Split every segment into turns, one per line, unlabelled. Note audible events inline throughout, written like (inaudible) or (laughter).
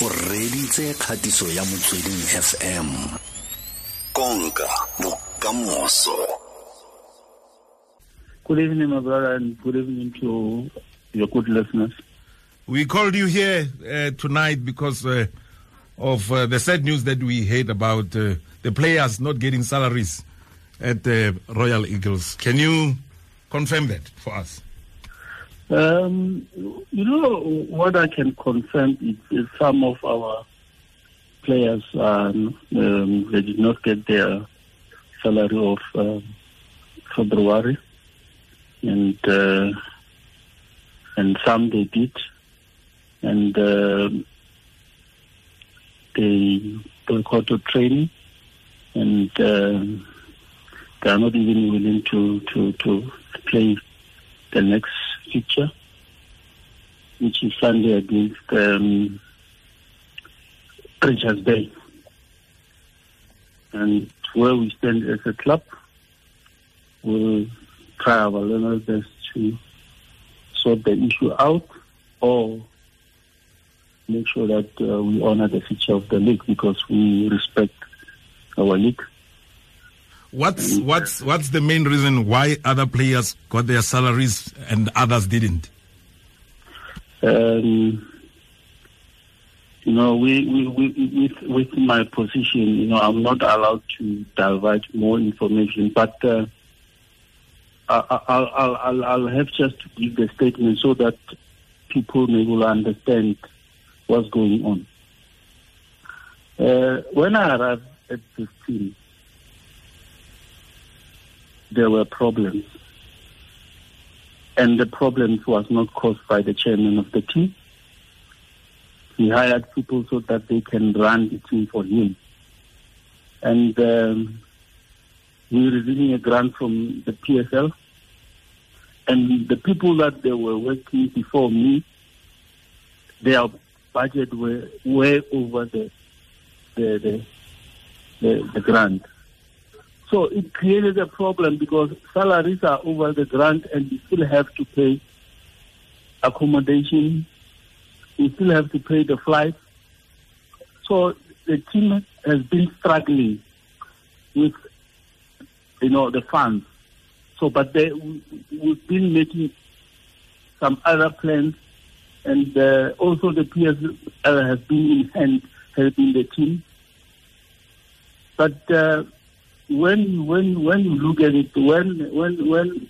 o reditse kgatiso ya motsweding fm konka bokamoso
Good evening, my brother, and good evening to your good listeners.
We called you here uh, tonight because uh, of uh, the sad news that we heard about uh, the players not getting salaries at the Royal Eagles. Can you confirm that for us?
Um, you know, what I can confirm is, is some of our players, um, um, they did not get their salary of um February, and uh, and some they did, and uh, they boycotted training, and uh, they are not even willing to to to play the next fixture, which is Sunday against um, Richards Bay. And where we stand as a club, we'll try our level best to sort the issue out or make sure that uh, we honor the future of the league because we respect our league.
What's what's what's the main reason why other players got their salaries and others didn't?
Um, you know, we, we, we, with, with my position, you know, I'm not allowed to divulge more information, but uh, I, I, I'll, I'll, I'll have just to give the statement so that people may will understand what's going on. Uh, when I arrived at this team, there were problems. And the problems was not caused by the chairman of the team. He hired people so that they can run the team for him. And um, we receiving a grant from the PSL. And the people that they were working before me, their budget were way over the the the, the, the grant. So it created a problem because salaries are over the grant and we still have to pay accommodation, We still have to pay the flight. So the team has been struggling with, you know, the funds. So, but they, we've been making some other plans and uh, also the PSL has been in hand helping the team. But uh, when when when you look at it, when when when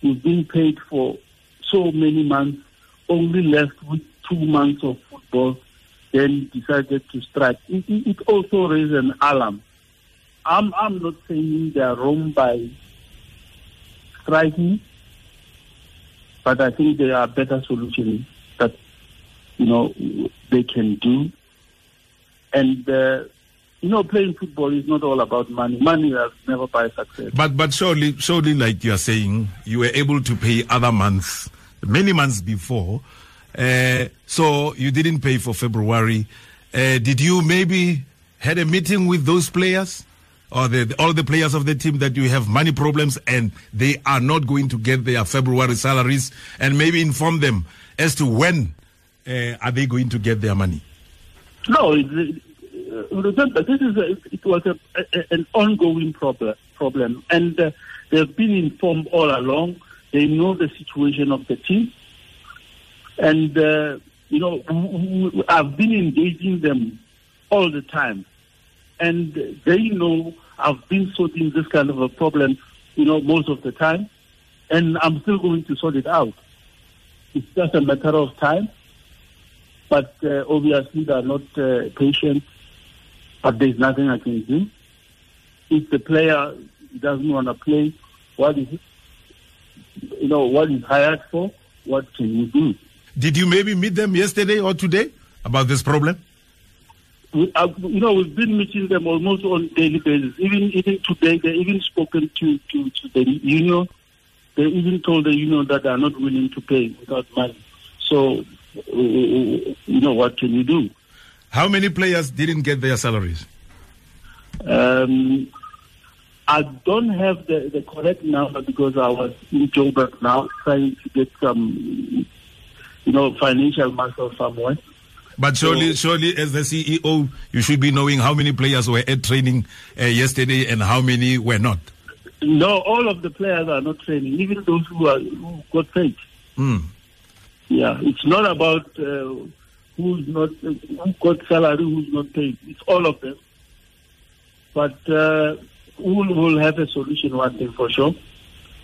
you've been paid for so many months, only left with two months of football, then decided to strike. It, it, also raised an alarm. I'm I'm not saying they are wrong by striking, but I think there are better solutions that you know they can do, and. Uh, you know, playing football is not all about money. Money has never buy success.
But but surely surely like you are saying, you were able to pay other months, many months before. Uh, so you didn't pay for February. Uh, did you maybe had a meeting with those players? Or the, all the players of the team that you have money problems and they are not going to get their February salaries and maybe inform them as to when uh, are they going to get their money?
No, it, remember this is a, it was a, a, an ongoing problem problem. And uh, they've been informed all along. They know the situation of the team. And uh, you know i've been engaging them all the time. And they know i've been sorting this kind of a problem you know most of the time. And i'm still going to sort it out. It's just a matter of time. But uh, obviously they are not uh, patient but there's nothing I can do. If the player doesn't want to play, what is it? you know what is hired for? What can you do?
Did you maybe meet them yesterday or today about this problem?
We, uh, you know, we've been meeting them almost on daily basis. Even even today, they even spoken to, to, to the union. They even told the union that they are not willing to pay without money. So, uh, you know, what can you do?
How many players didn't get their salaries?
Um, I don't have the, the correct number because I was in Joburg now trying to get some, you know, financial muscle somewhere.
But surely,
So-
surely, as the CEO, you should be knowing how many players were at training uh, yesterday and how many were not.
No, all of the players are not training, even those who are who got paid.
Mm.
Yeah, it's not about uh, who's not who got salary, who's not paid. It's all of them. But uh, we'll, have a solution one thing for sure.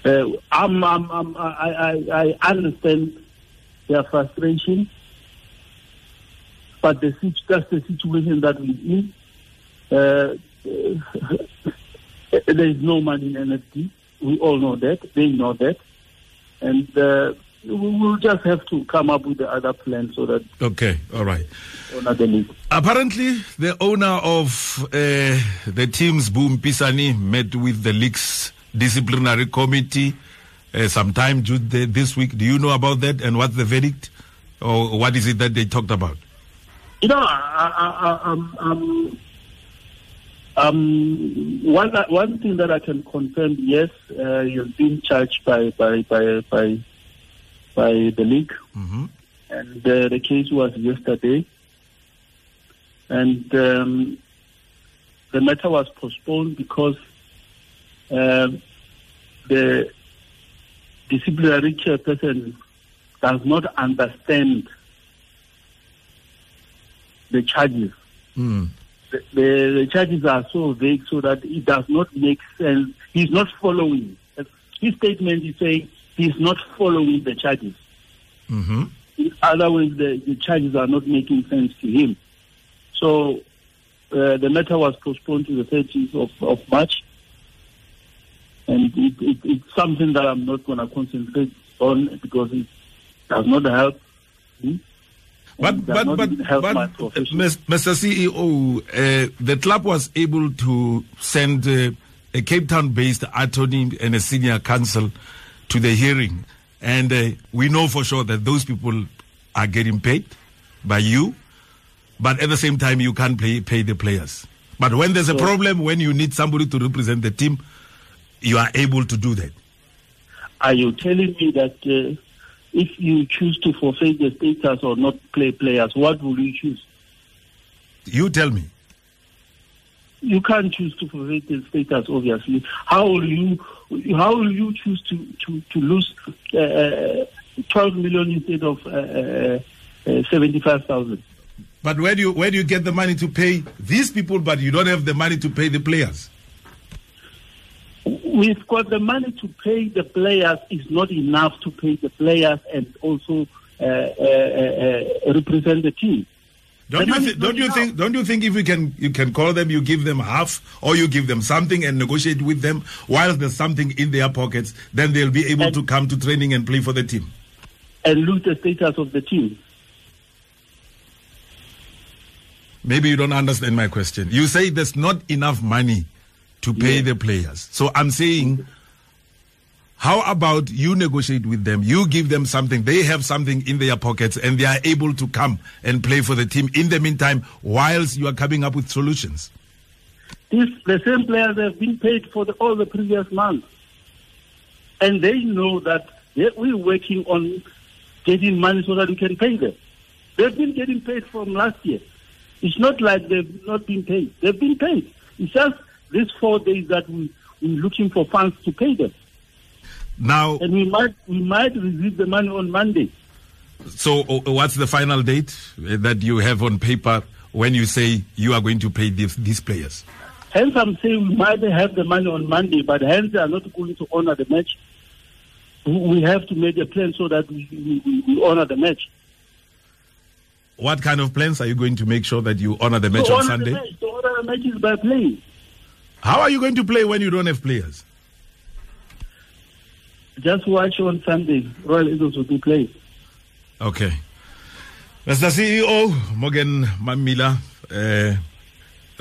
Uh, I'm, I'm, I'm, I, I, I understand their frustration, but the, that's the situation that we're in. Uh, (laughs) there is no money in NFD. We all know that. They know that. And uh, we will just have to come up with the other plan so that
Okay, all right.
the.
Apparently, the owner of uh, the team's Boom Pisani met with the league's disciplinary committee uh, sometime this week. Do you know about that and what's the verdict? Or what is it that they talked about?
You know, I, I, I, um, um, um, one one thing that I can confirm, yes, uh, you've been charged by by by by, by the league,
Mhm.
and uh, the case was yesterday, and um, the matter was postponed because um, the disciplinary chairperson does not understand the charges.
Mm.
The, the, the charges are so vague so that it does not make sense. He's not following. His statement is saying he's not following the charges.
hmm
In other words, the, the charges are not making sense to him. So uh, the matter was postponed to the 30th of, of March. And it, it, it's something that I'm not going to concentrate on because it does not help.
But but but, but
my profession.
Mis- Mr. CEO, uh, the club was able to send uh, a Cape Town-based attorney and a senior counsel to the hearing, and uh, we know for sure that those people are getting paid by you, but at the same time you can't pay pay the players. But when there's a problem, when you need somebody to represent the team, you are able to do that.
Are you telling me that uh, if you choose to forfeit the status or not play players, what will you choose?
You tell me.
You can't choose to forfeit the status, obviously. How will you? How will you choose to to to lose uh, uh, 12 million instead of uh, uh, uh, 75,000?
But where do you where do you get the money to pay these people, but you don't have the money to pay the players?
We've got the money to pay the players. Is not enough to pay the players and also uh, uh, uh, uh, represent the team.
Don't you thi- don't you think don't you think if you can you can call them, you give them half, or you give them something and negotiate with them, whilst there's something in their pockets, then they'll be able
And-
to come to training and play for the team.
and lose the status of the team.
Maybe you don't understand my question. You say there's not enough money to pay
Yeah.
the players. So I'm saying, how about you negotiate with them? You give them something. They have something in their pockets and they are able to come and play for the team in the meantime, whilst you are coming up with solutions.
The same players have been paid for the, all the previous months. And they know that we're working on getting money so that we can pay them. They've been getting paid from last year. It's not like they've not been paid. They've been paid. It's just these four days that we, we're looking for funds to pay them.
Now,
And we might, we might receive the money on Monday.
So, uh, what's the final date that you have on paper when you say you are going to pay these, these players?
Hence, I'm saying we might have the money on Monday, but hence they are not going to honor the match. We- have to make a plan so that we, we, we honor the match.
What kind of plans are you going to make sure that you honor the match
to
on
honor
Sunday?
The match, to honor the match is by playing.
How are you going to play when you don't have players?
Just watch on Sunday. Royal Eagles will be playing.
Okay. Mr. CEO, Morman Mammaila, uh,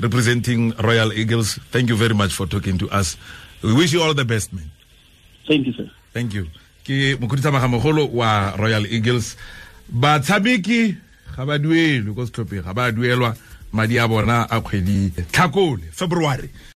representing Royal Eagles, thank you very much for talking to us. We wish you all the best, man.
Thank you, sir.
Thank you. Ke mokhuduthamaga mogolo wa Royal Eagles. Batshameki ga ba duelwe ko setlhopheng ga ba duelwa madi a bona a kgwedi Tlhakole February